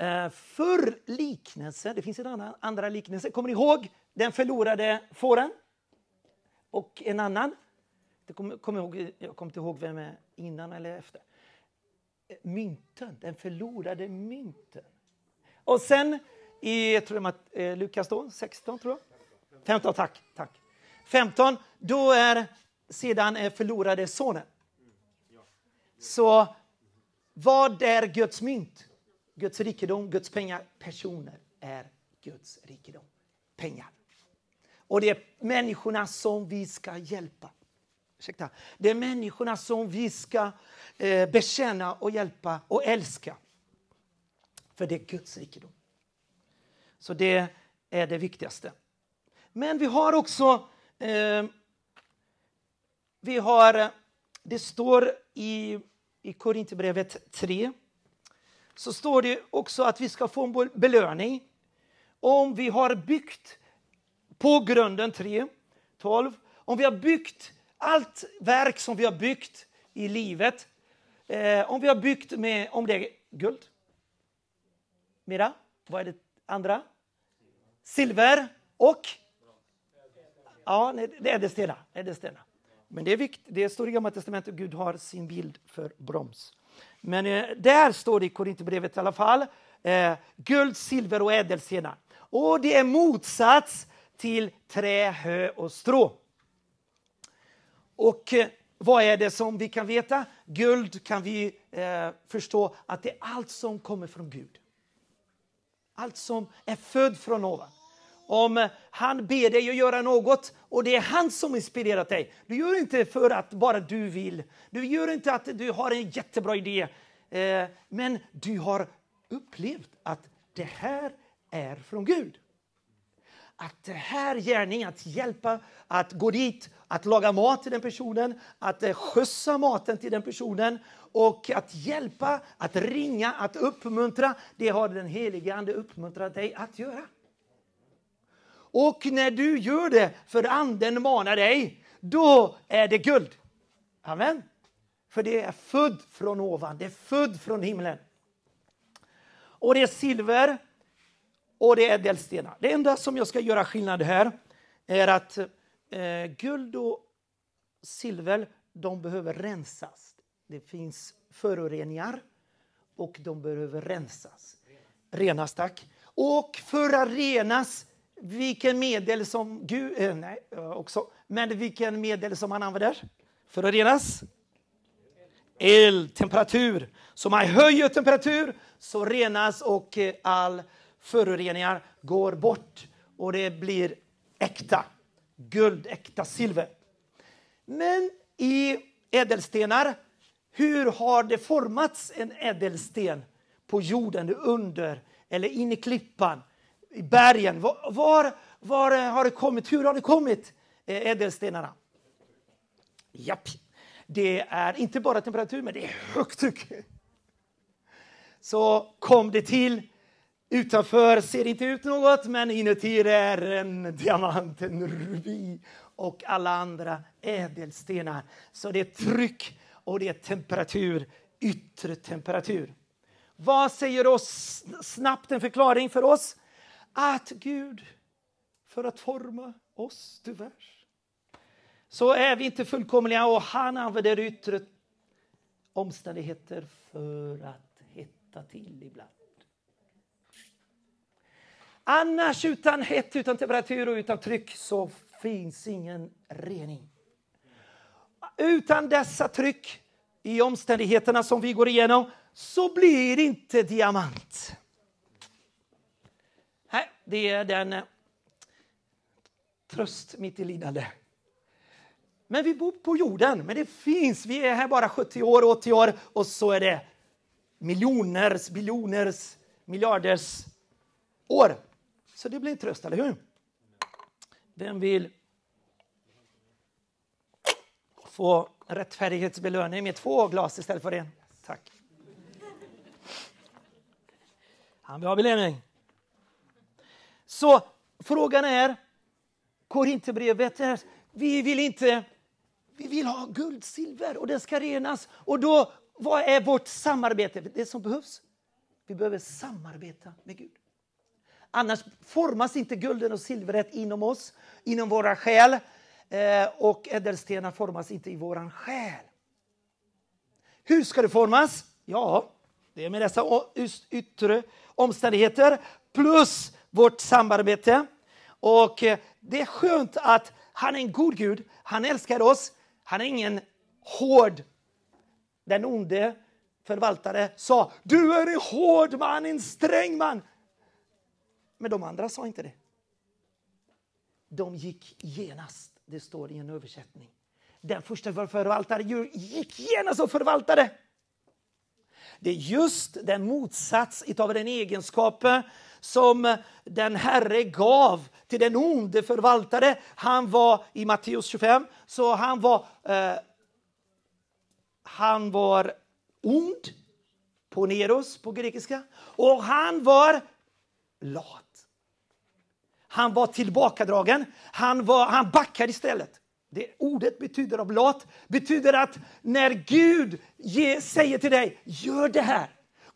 Eh, För liknelse, det finns en annan andra liknelse. Kommer ni ihåg den förlorade fåren? Och en annan. Det kommer, kom ihåg, jag kommer inte ihåg vem är innan eller efter. Eh, mynten, den förlorade mynten. Och sen i jag tror jag, eh, Lukas då, 16 tror jag. 15, tack. tack. 15, då är sedan förlorade sonen. Så vad är Guds mynt? Guds rikedom, Guds pengar. Personer är Guds rikedom. Pengar. Och det är människorna som vi ska hjälpa. Ursäkta. Det är människorna som vi ska eh, bekänna och hjälpa och älska. För det är Guds rikedom. Så det är det viktigaste. Men vi har också... Eh, vi har, eh, det står i, i Korinthierbrevet 3 så står det också att vi ska få en belöning om vi har byggt på grunden 3, 12. Om vi har byggt allt verk som vi har byggt i livet. Eh, om vi har byggt med, om det är guld. Mera, vad är det andra? Silver och? Ja, det är det stela. Men det, är vikt, det står i Gamla testamentet att Gud har sin bild för broms. Men eh, där står det i Korinthierbrevet i alla fall eh, guld, silver och ädelstenar. Och det är motsats till trä, hö och strå. Och eh, vad är det som vi kan veta? Guld kan vi eh, förstå att det är allt som kommer från Gud. Allt som är född från ovan. Om han ber dig att göra något och det är han som inspirerat dig. Du gör inte för att bara du vill. Du gör inte att du har en jättebra idé. Eh, men du har upplevt att det här är från Gud. Att det här gärningen, att hjälpa, att gå dit, att laga mat till den personen, att eh, skjutsa maten till den personen och att hjälpa, att ringa, att uppmuntra, det har den helige Ande uppmuntrat dig att göra. Och när du gör det för anden manar dig, då är det guld. Amen. För det är född från ovan, det är född från himlen. Och det är silver och det är ädelstenar. Det enda som jag ska göra skillnad här är att eh, guld och silver, de behöver rensas. Det finns föroreningar och de behöver rensas. Renas, tack. Och för att renas vilken medel som Gud, eh, nej, eh, också, men vilken medel som han använder för att renas? Eld, temperatur. Så man höjer temperatur så renas och eh, all föroreningar går bort och det blir äkta. Guld, äkta silver. Men i ädelstenar, hur har det formats en ädelsten på jorden under eller in i klippan? I bergen. Var, var, var har det kommit? Hur har det kommit? Eh, ädelstenarna. Japp. Det är inte bara temperatur, men det är högt tryck. Så kom det till. Utanför ser det inte ut något, men inuti är en diamant, en rubi och alla andra ädelstenar. Så det är tryck och det är temperatur, yttre temperatur. Vad säger oss snabbt en förklaring för oss? Att Gud, för att forma oss tyvärr, så är vi inte fullkomliga och han använder yttre omständigheter för att hetta till ibland. Annars utan hett, utan temperatur och utan tryck så finns ingen rening. Utan dessa tryck i omständigheterna som vi går igenom så blir det inte diamant. Det är den eh, tröst mitt i lidande. Men vi bor på jorden, men det finns. Vi är här bara 70 år, 80 år och så är det miljoners, biljoners, miljarders år. Så det blir en tröst, eller hur? Vem vill få rättfärdighetsbelöning med två glas istället för en? Tack. Han vill ha belöning. Så frågan är, Korinthierbrevet vi vill inte, vi vill ha guld, silver och det ska renas. Och då, vad är vårt samarbete? Det som behövs? Vi behöver samarbeta med Gud. Annars formas inte gulden och silvret inom oss, inom våra själ. Eh, och ädelstenar formas inte i våran själ. Hur ska det formas? Ja, det är med dessa yttre omständigheter plus vårt samarbete. Och eh, det är skönt att han är en god Gud. Han älskar oss. Han är ingen hård. Den onde förvaltare sa du är en hård man, en sträng man. Men de andra sa inte det. De gick genast, det står i en översättning. Den första förvaltaren gick genast och förvaltade. Det är just den motsats av den egenskapen som den Herre gav till den onde förvaltare. Han var i Matteus 25, så han var, eh, han var ond, poneros på grekiska, och han var lat. Han var tillbakadragen, han, var, han backade istället. Det ordet betyder av lat, betyder att när Gud ge, säger till dig, gör det här.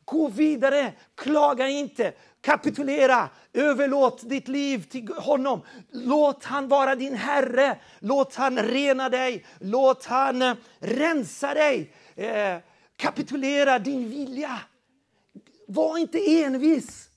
Gå vidare, klaga inte, kapitulera, överlåt ditt liv till honom. Låt han vara din Herre, låt han rena dig, låt han eh, rensa dig. Eh, kapitulera din vilja. Var inte envis.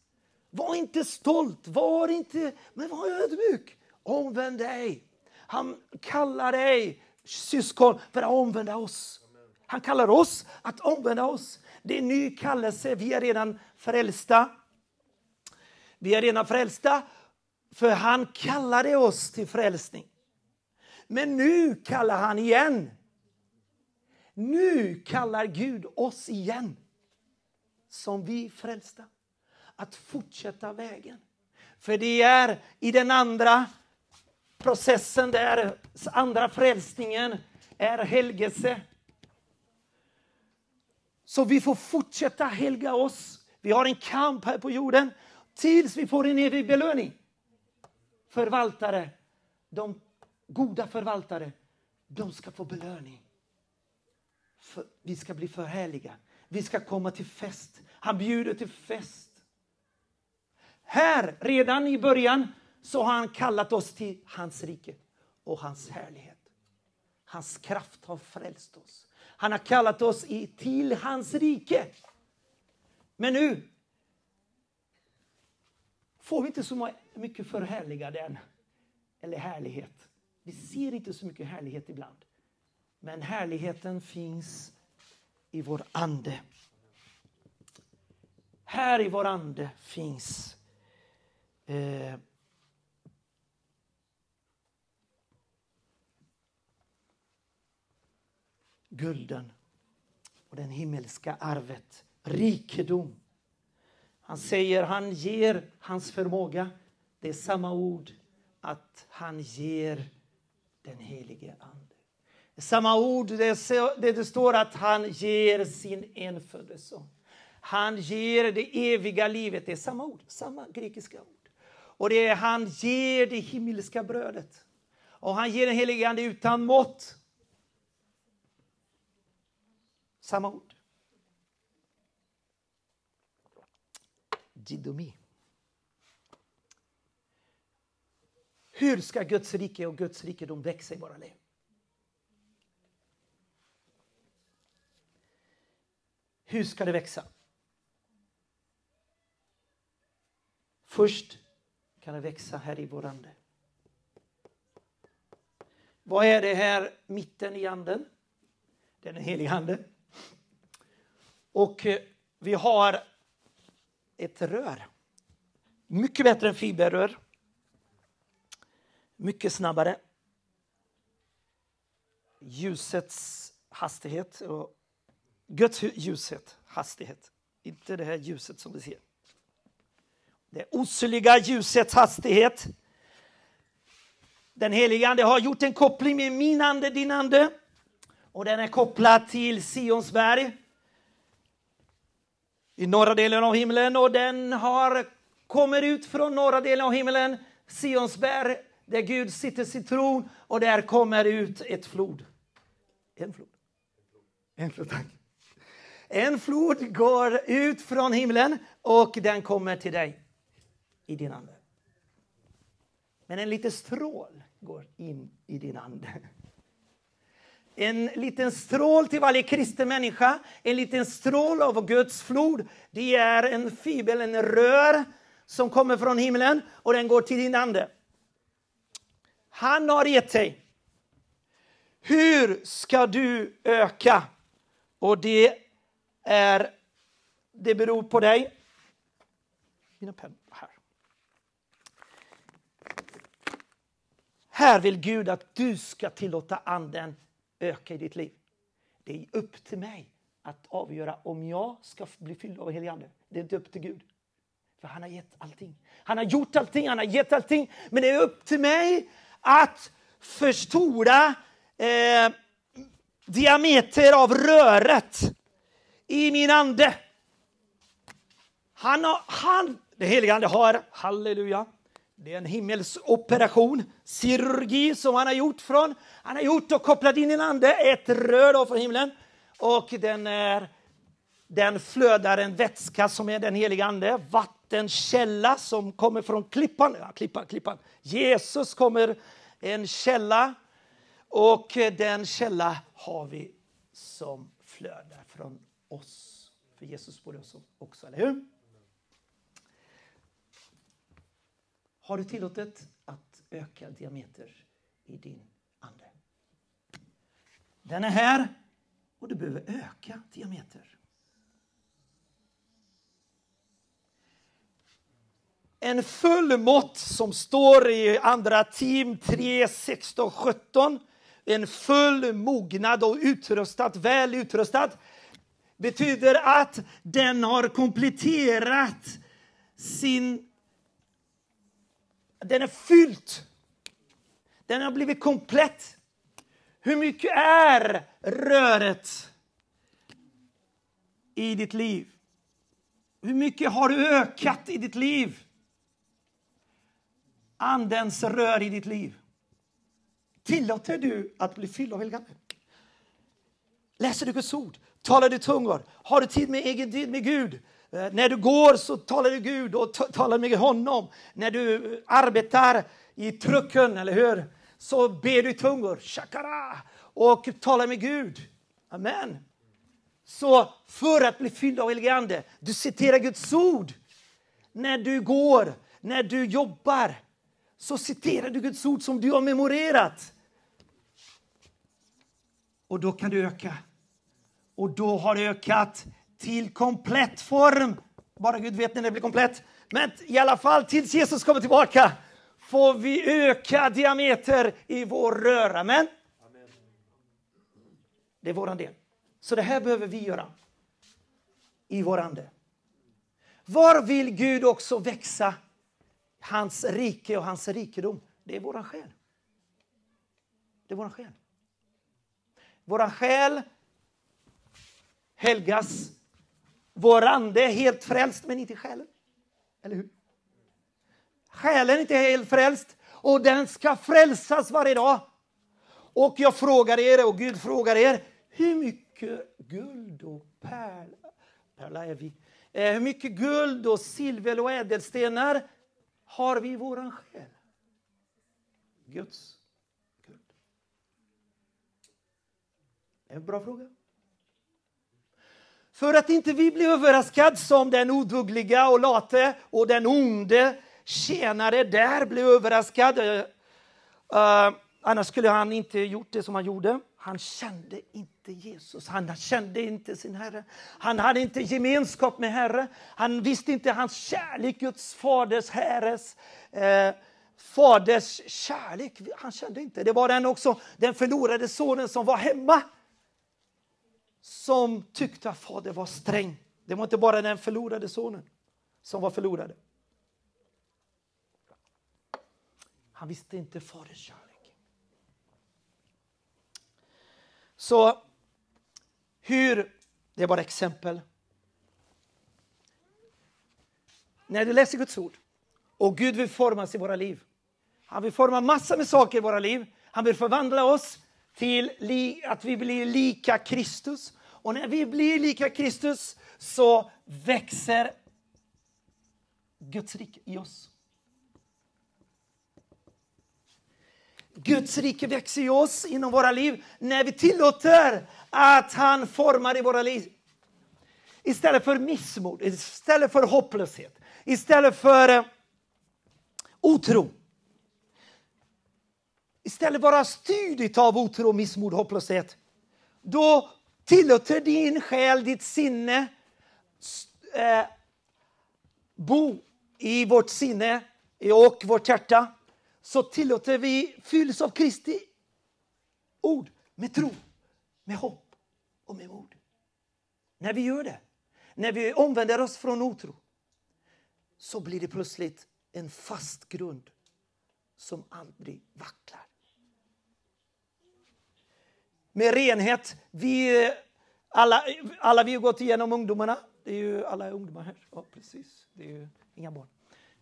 Var inte stolt, var inte, men var ödmjuk. Omvänd dig. Han kallar dig, syskon, för att omvända oss. Han kallar oss att omvända oss. Det är en ny kallelse. Vi är redan frälsta. Vi är redan frälsta, för han kallade oss till frälsning. Men nu kallar han igen. Nu kallar Gud oss igen, som vi frälsta att fortsätta vägen. För det är i den andra processen, där andra frälsningen är helgelse. Så vi får fortsätta helga oss. Vi har en kamp här på jorden tills vi får en evig belöning. Förvaltare, de goda förvaltare, de ska få belöning. För, vi ska bli förhärliga. Vi ska komma till fest. Han bjuder till fest. Här, redan i början, så har han kallat oss till hans rike och hans härlighet. Hans kraft har frälst oss. Han har kallat oss i, till hans rike. Men nu får vi inte så mycket förhärligade än. Eller härlighet. Vi ser inte så mycket härlighet ibland. Men härligheten finns i vår ande. Här i vår ande finns Eh, gulden och den himmelska arvet, rikedom. Han säger, han ger hans förmåga. Det är samma ord att han ger den helige Ande. Det är samma ord där det det står att han ger sin enfödde son. Han ger det eviga livet. Det är samma ord, samma grekiska ord. Och det är han ger det himmelska brödet. Och han ger den helige Ande utan mått. Samma ord. Didomi. Hur ska Guds rike och Guds rikedom växa i våra liv? Hur ska det växa? Först kan det växa här i vår ande. Vad är det här mitten i anden? Den heliga anden. Och eh, vi har ett rör. Mycket bättre än fiberrör. Mycket snabbare. Ljusets hastighet och Guds ljuset, ljushet, hastighet. Inte det här ljuset som vi ser. Det osynliga ljusets hastighet. Den helige Ande har gjort en koppling med min ande, din ande. Och den är kopplad till Sionsberg i norra delen av himlen och den har kommer ut från norra delen av himlen, Sionsberg, där Gud sitter sin tron och där kommer ut ett flod. En flod. En flod, tack. En flod går ut från himlen och den kommer till dig i din ande. Men en liten strål går in i din ande. En liten strål till varje kristen människa, en liten strål av Guds flod. Det är en fibel, en rör som kommer från himlen och den går till din ande. Han har gett dig. Hur ska du öka? Och det är, det beror på dig. Mina pennor här. Här vill Gud att du ska tillåta anden öka i ditt liv. Det är upp till mig att avgöra om jag ska bli fylld av helig ande. Det är inte upp till Gud. För han har gett allting. Han har gjort allting, han har gett allting. Men det är upp till mig att förstora eh, diameter av röret i min ande. Han har, han, den helige ande har, halleluja, det är en himmelsoperation, kirurgi som han har gjort från, han har gjort och kopplat in i en ande, ett rör då från himlen och den är den flödar en vätska som är den heliga ande, vattenkälla som kommer från klippan, ja, klippan, klippan. Jesus kommer en källa och den källa har vi som flödar från oss. För Jesus bor i oss också, eller hur? Har du tillåtit att öka diameter i din ande? Den är här och du behöver öka diameter. En fullmått som står i andra team 3, 16, 17. En full mognad och utrustad, väl utrustad betyder att den har kompletterat sin... Den är fylld. Den har blivit komplett. Hur mycket är röret i ditt liv? Hur mycket har du ökat i ditt liv? Andens rör i ditt liv. Tillåter du att bli fylld av helgande? Läser du Guds ord? Talar du tungor? Har du tid med egen tid med Gud? Eh, när du går så talar du Gud och talar med honom. När du arbetar i trucken, eller hur? Så ber du i tungor, shakara, och talar med Gud. Amen. Så för att bli fylld av helige Ande, du citerar Guds ord. När du går, när du jobbar, så citerar du Guds ord som du har memorerat. Och då kan du öka. Och då har det ökat till komplett form. Bara Gud vet när det blir komplett. Men i alla fall tills Jesus kommer tillbaka får vi öka diameter i vår röra. Men det är våran del. Så det här behöver vi göra i vår ande. Var vill Gud också växa hans rike och hans rikedom? Det är våran själ. Det är våran själ. Våran själ helgas. Vår ande är helt frälst, men inte själen. Eller hur? Själen är inte helt frälst och den ska frälsas varje dag. Och jag frågar er, och Gud frågar er, hur mycket guld och pärla, pärla är vi, eh, hur mycket guld och silver och ädelstenar har vi i våran själ? Guds guld. En bra fråga. För att inte vi blir överraskade som den odugliga och late och den onde tjänare där blev överraskad. Uh, annars skulle han inte gjort det som han gjorde. Han kände inte Jesus, han kände inte sin Herre. Han hade inte gemenskap med Herre. Han visste inte hans kärlek, Guds faders, Herres eh, faders kärlek. Han kände inte. Det var den också, den förlorade sonen som var hemma som tyckte att fader var sträng. Det var inte bara den förlorade sonen som var förlorad. Han visste inte faders kärlek. Så hur, det är bara exempel. När du läser Guds ord och Gud vill formas i våra liv. Han vill forma massor med saker i våra liv. Han vill förvandla oss till att vi blir lika Kristus. Och när vi blir lika Kristus så växer Guds rike i oss. Guds rike växer i oss inom våra liv när vi tillåter att han formar i våra liv. Istället för missmod, istället för hopplöshet, istället för eh, otro. Istället vara styrd av otro, missmod och hopplöshet. Då tillåter din själ, ditt sinne eh, bo i vårt sinne och vårt hjärta så tillåter vi fylls av Kristi ord med tro, med hopp och med mod. När vi gör det, när vi omvänder oss från otro så blir det plötsligt en fast grund som aldrig vacklar. Med renhet. Vi, alla, alla vi har gått igenom ungdomarna. Det är ju alla ungdomar här. Ja, precis. Det är ju inga barn.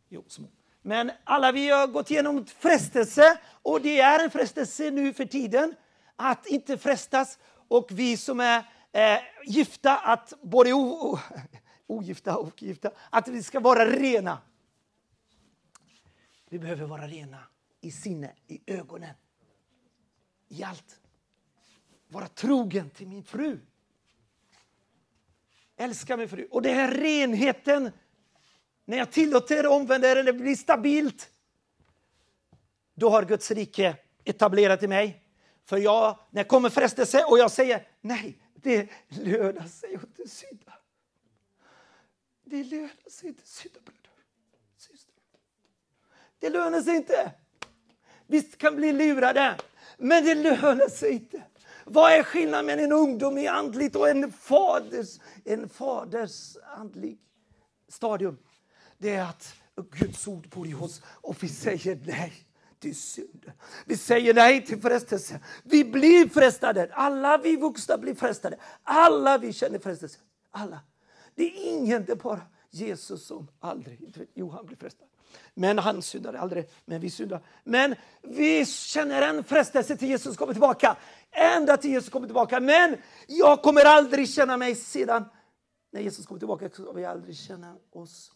Jo, små. Men alla vi har gått igenom frestelse och det är en frestelse nu för tiden att inte frestas. Och vi som är eh, gifta, att både o, o, ogifta och gifta, att vi ska vara rena. Vi behöver vara rena i sinne, i ögonen, i allt. Vara trogen till min fru. Älska min fru. Och det här renheten när jag tillåter omvänder det blir stabilt, då har Guds rike etablerat i mig. För jag, när det kommer frestelse och jag säger nej, det lönar sig inte synda. Det lönar sig inte synda, bröder. Det lönar sig inte. Visst kan bli lurade, men det lönar sig inte. Vad är skillnaden mellan en ungdom i andligt och en faders, en faders andlig stadium? det är att Guds ord bor i oss och vi säger nej till synd. Vi säger nej till frestelse. Vi blir frestade. Alla vi vuxna blir frestade. Alla vi känner frestelse. Alla. Det är ingen, det är bara Jesus som aldrig... Jo, han blir frestad. Men han syndade aldrig, men vi syndar. Men vi känner en frestelse till Jesus kommer tillbaka. Ända till Jesus kommer tillbaka. Men jag kommer aldrig känna mig sedan. När Jesus kommer tillbaka kommer vi aldrig känna oss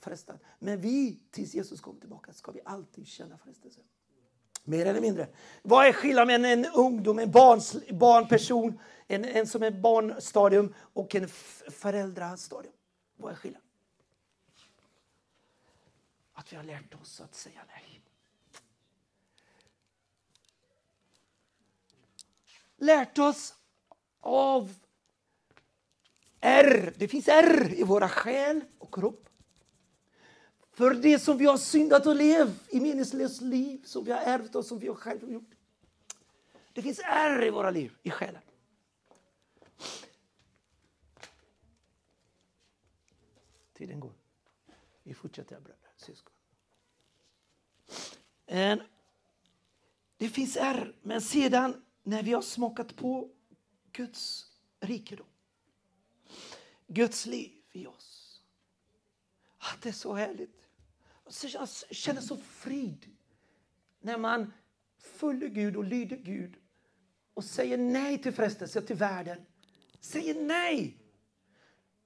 frestade. Men vi, tills Jesus kommer tillbaka, ska vi alltid känna frestelse. Mer eller mindre. Vad är skillnaden mellan en ungdom, en barns, barnperson, en, en som är barnstadium och en föräldrastadium? Vad är skillnaden? Att vi har lärt oss att säga nej. Lärt oss av R. Det finns R i våra själ och kropp. För det som vi har syndat och levt i meningslöst liv, som vi har ärvt och som vi har själv gjort. Det finns ärr i våra liv, i själen. Tiden går. Vi fortsätter bröder syskon. Eh, det finns är, men sedan när vi har smakat på Guds rikedom, Guds liv i oss. Att det är så härligt. Jag känner så frid när man följer Gud och lyder Gud och säger nej till frestelser till världen. Säger nej.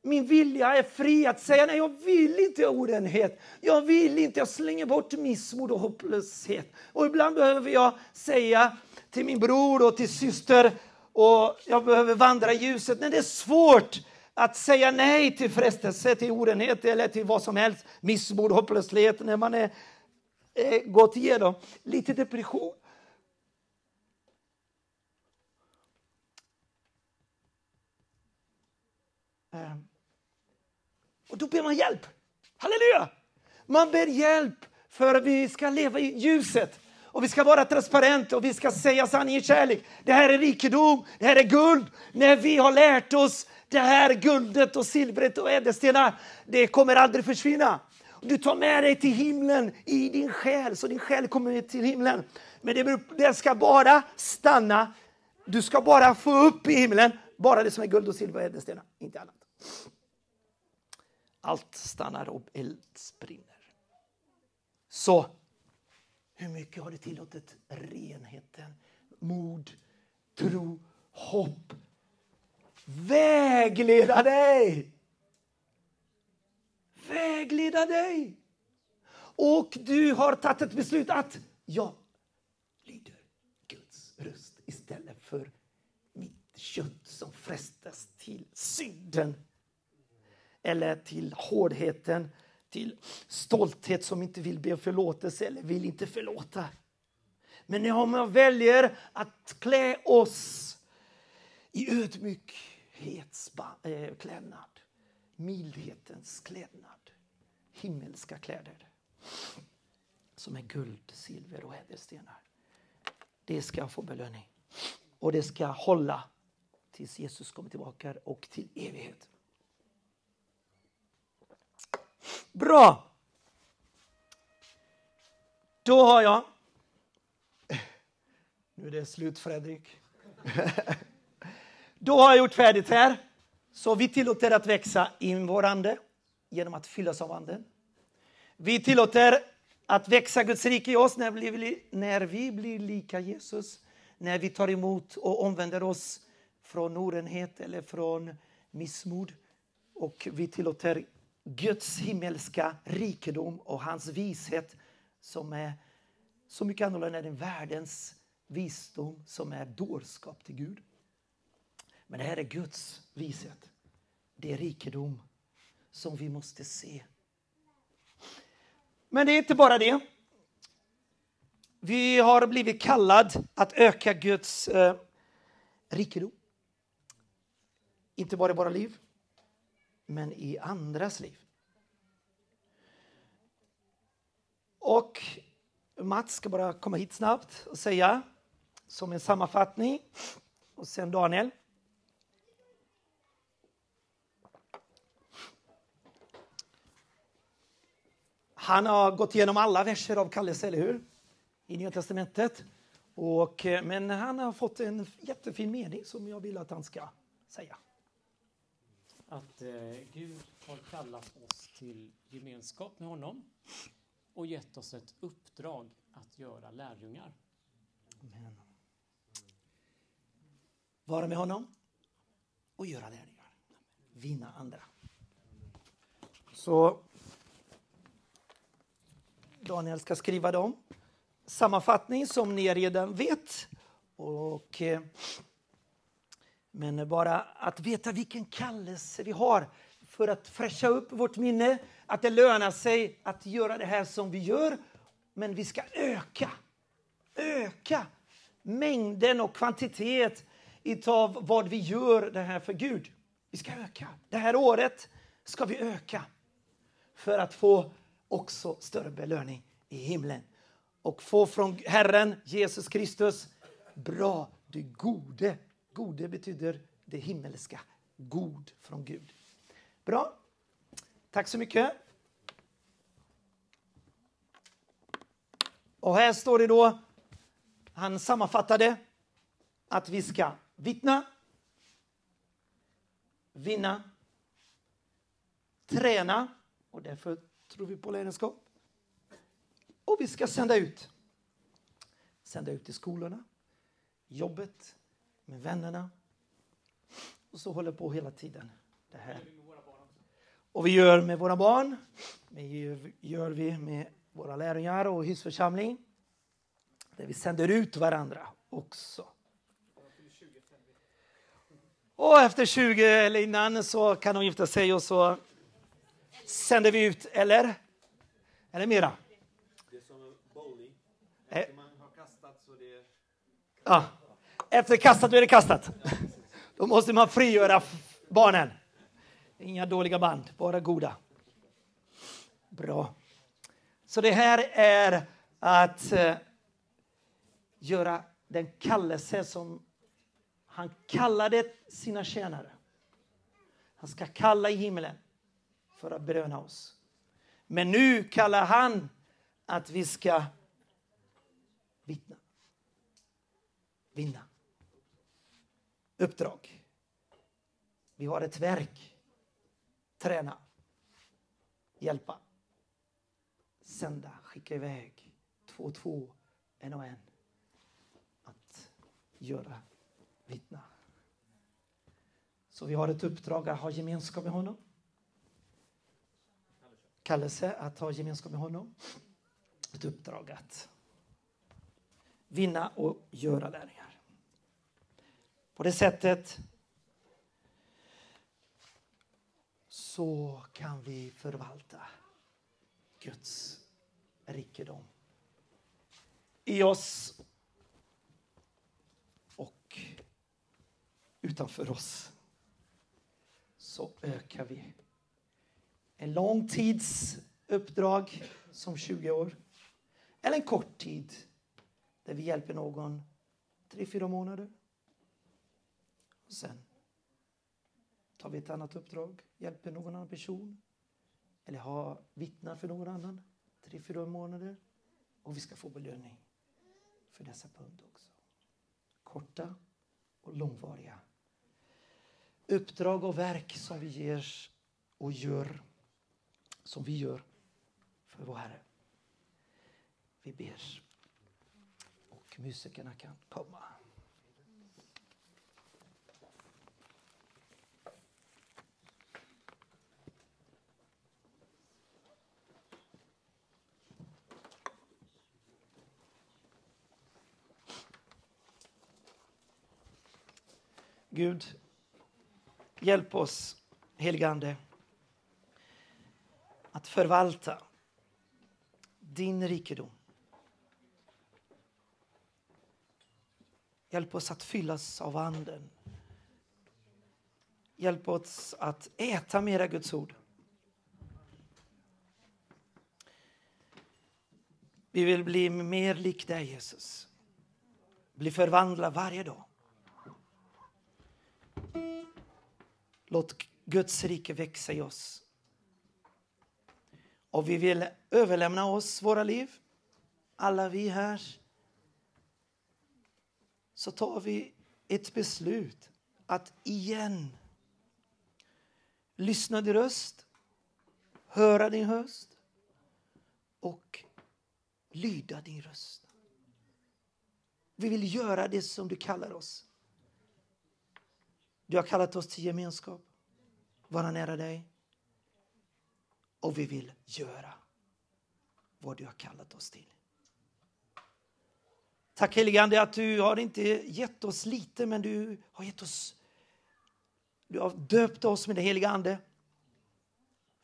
Min vilja är fri att säga nej. Jag vill inte orenhet. Jag vill inte. Jag slänger bort missmod och hopplöshet. Och ibland behöver jag säga till min bror och till syster och jag behöver vandra i ljuset. Men det är svårt att säga nej till frestelse, till orenhet eller till vad som helst. Missmod, hopplöshet när man är är gått igenom lite depression. Um. Och då ber man hjälp. Halleluja! Man ber hjälp för att vi ska leva i ljuset. Och vi ska vara transparenta och vi ska säga sanning i kärlek. Det här är rikedom, det här är guld. När vi har lärt oss det här guldet och silvret och ädelstenar, det kommer aldrig försvinna. Du tar med dig till himlen i din själ, så din själ kommer till himlen. Men det, det ska bara stanna, du ska bara få upp i himlen bara det som är guld och silver och ädelstenar, inte annat. Allt stannar och eldsbrinner. Så hur mycket har du tillåtit renheten, mod, tro, hopp vägleda dig? Vägleda dig. Och du har tagit ett beslut att jag lyder Guds röst istället för mitt kött som frestas till synden eller till hårdheten, till stolthet som inte vill be om förlåtelse eller vill inte förlåta. Men om jag väljer att klä oss i ödmjukhetsklädnad, eh, mildhetens klädnad, himmelska kläder som är guld, silver och ädelstenar. Det ska få belöning och det ska hålla tills Jesus kommer tillbaka och till evighet. Bra! Då har jag... Nu är det slut, Fredrik. Då har jag gjort färdigt här. Så vi tillåter att växa i vår ande genom att fyllas av anden. Vi tillåter att växa Guds rike i oss när vi, blir, när vi blir lika Jesus. När vi tar emot och omvänder oss från orenhet eller från missmod. Och vi tillåter Guds himmelska rikedom och hans vishet som är så mycket annorlunda än världens visdom som är dårskap till Gud. Men det här är Guds vishet. Det är rikedom som vi måste se. Men det är inte bara det. Vi har blivit kallad att öka Guds eh, rikedom. Inte bara i våra liv, men i andras liv. Och Mats ska bara komma hit snabbt och säga som en sammanfattning. Och sen Daniel. Han har gått igenom alla verser av kallelse, eller hur? I Nya Testamentet. Och, eh, men han har fått en jättefin mening som jag vill att han ska säga att eh, Gud har kallat oss till gemenskap med honom och gett oss ett uppdrag att göra lärjungar. Amen. Vara med honom och göra lärjungar. Vinna andra. Så Daniel ska skriva dem. Sammanfattning som ni redan vet. Och eh, men bara att veta vilken kallelse vi har för att fräscha upp vårt minne, att det lönar sig att göra det här som vi gör. Men vi ska öka, öka mängden och kvantitet av vad vi gör det här för Gud. Vi ska öka. Det här året ska vi öka för att få också större belöning i himlen och få från Herren Jesus Kristus bra, du gode Gode betyder det himmelska, god från Gud. Bra. Tack så mycket. Och här står det då, han sammanfattade att vi ska vittna, vinna, träna och därför tror vi på ledarskap. Och vi ska sända ut. Sända ut till skolorna, jobbet, med vännerna. Och så håller på hela tiden. Det här. Och vi gör med våra barn, det gör- vi med våra lärjungar och husförsamling. Där vi sänder ut varandra också. Och efter 20 eller innan så kan de gifta sig och så sänder vi ut, eller? Eller mera? Det är som bowling. Eh. Efter man har kastat så det... Ja. Efter kastat då är det kastat. Då måste man frigöra barnen. Inga dåliga band, bara goda. Bra. Så det här är att eh, göra den kallelse som han kallade sina tjänare. Han ska kalla i himlen för att beröna oss. Men nu kallar han att vi ska vittna vinna. Uppdrag. Vi har ett verk. Träna. Hjälpa. Sända. Skicka iväg. Två och två. En och en. Att göra. Vittna. Så vi har ett uppdrag att ha gemenskap med honom. Kallelse att ha gemenskap med honom. Ett uppdrag att vinna och göra lärjungar. På det sättet så kan vi förvalta Guds rikedom i oss och utanför oss. Så ökar vi. En lång tids uppdrag som 20 år eller en kort tid där vi hjälper någon tre, fyra månader. Sen tar vi ett annat uppdrag, hjälper någon annan person eller har vittnar för någon annan tre, fyra månader och vi ska få belöning för dessa pund. också. Korta och långvariga uppdrag och verk som vi ger och gör som vi gör för vår Herre. Vi ber och musikerna kan komma. Gud, hjälp oss, helige Ande, att förvalta din rikedom. Hjälp oss att fyllas av Anden. Hjälp oss att äta mera Guds ord. Vi vill bli mer lik dig, Jesus. Bli förvandlad varje dag. Låt Guds rike växa i oss. Och vi vill överlämna oss, våra liv, alla vi här. Så tar vi ett beslut att igen lyssna din röst, höra din röst och lyda din röst. Vi vill göra det som du kallar oss. Du har kallat oss till gemenskap, vara nära dig. Och vi vill göra vad du har kallat oss till. Tack helige Ande att du har inte gett oss lite men du har gett oss du har döpt oss med den heliga Ande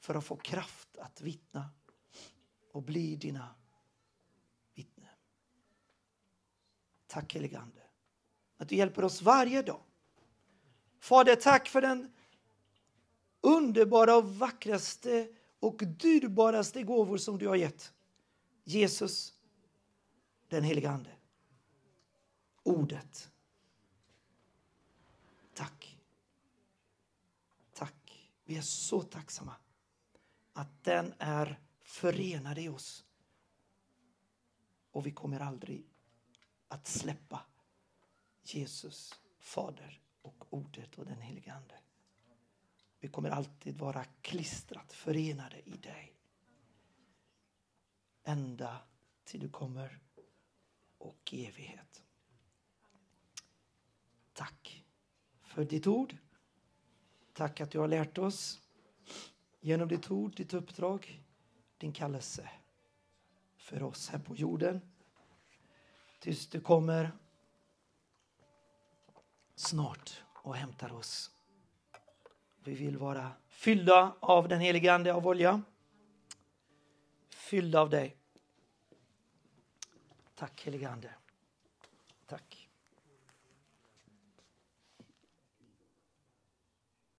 för att få kraft att vittna och bli dina vittnen. Tack helige Ande att du hjälper oss varje dag. Fader, tack för den underbara och vackraste och dyrbaraste gåvor som du har gett. Jesus, den heliga Ande. Ordet. Tack. Tack. Vi är så tacksamma. att den är förenad i oss. Och vi kommer aldrig att släppa Jesus, Fader Ordet och den helige Ande. Vi kommer alltid vara klistrat, förenade i dig. Ända till du kommer och evighet. Tack för ditt ord. Tack att du har lärt oss genom ditt ord, ditt uppdrag, din kallelse för oss här på jorden. Tills du kommer snart och hämtar oss. Vi vill vara fyllda av den heliga Ande, av olja. Fyllda av dig. Tack helige Ande.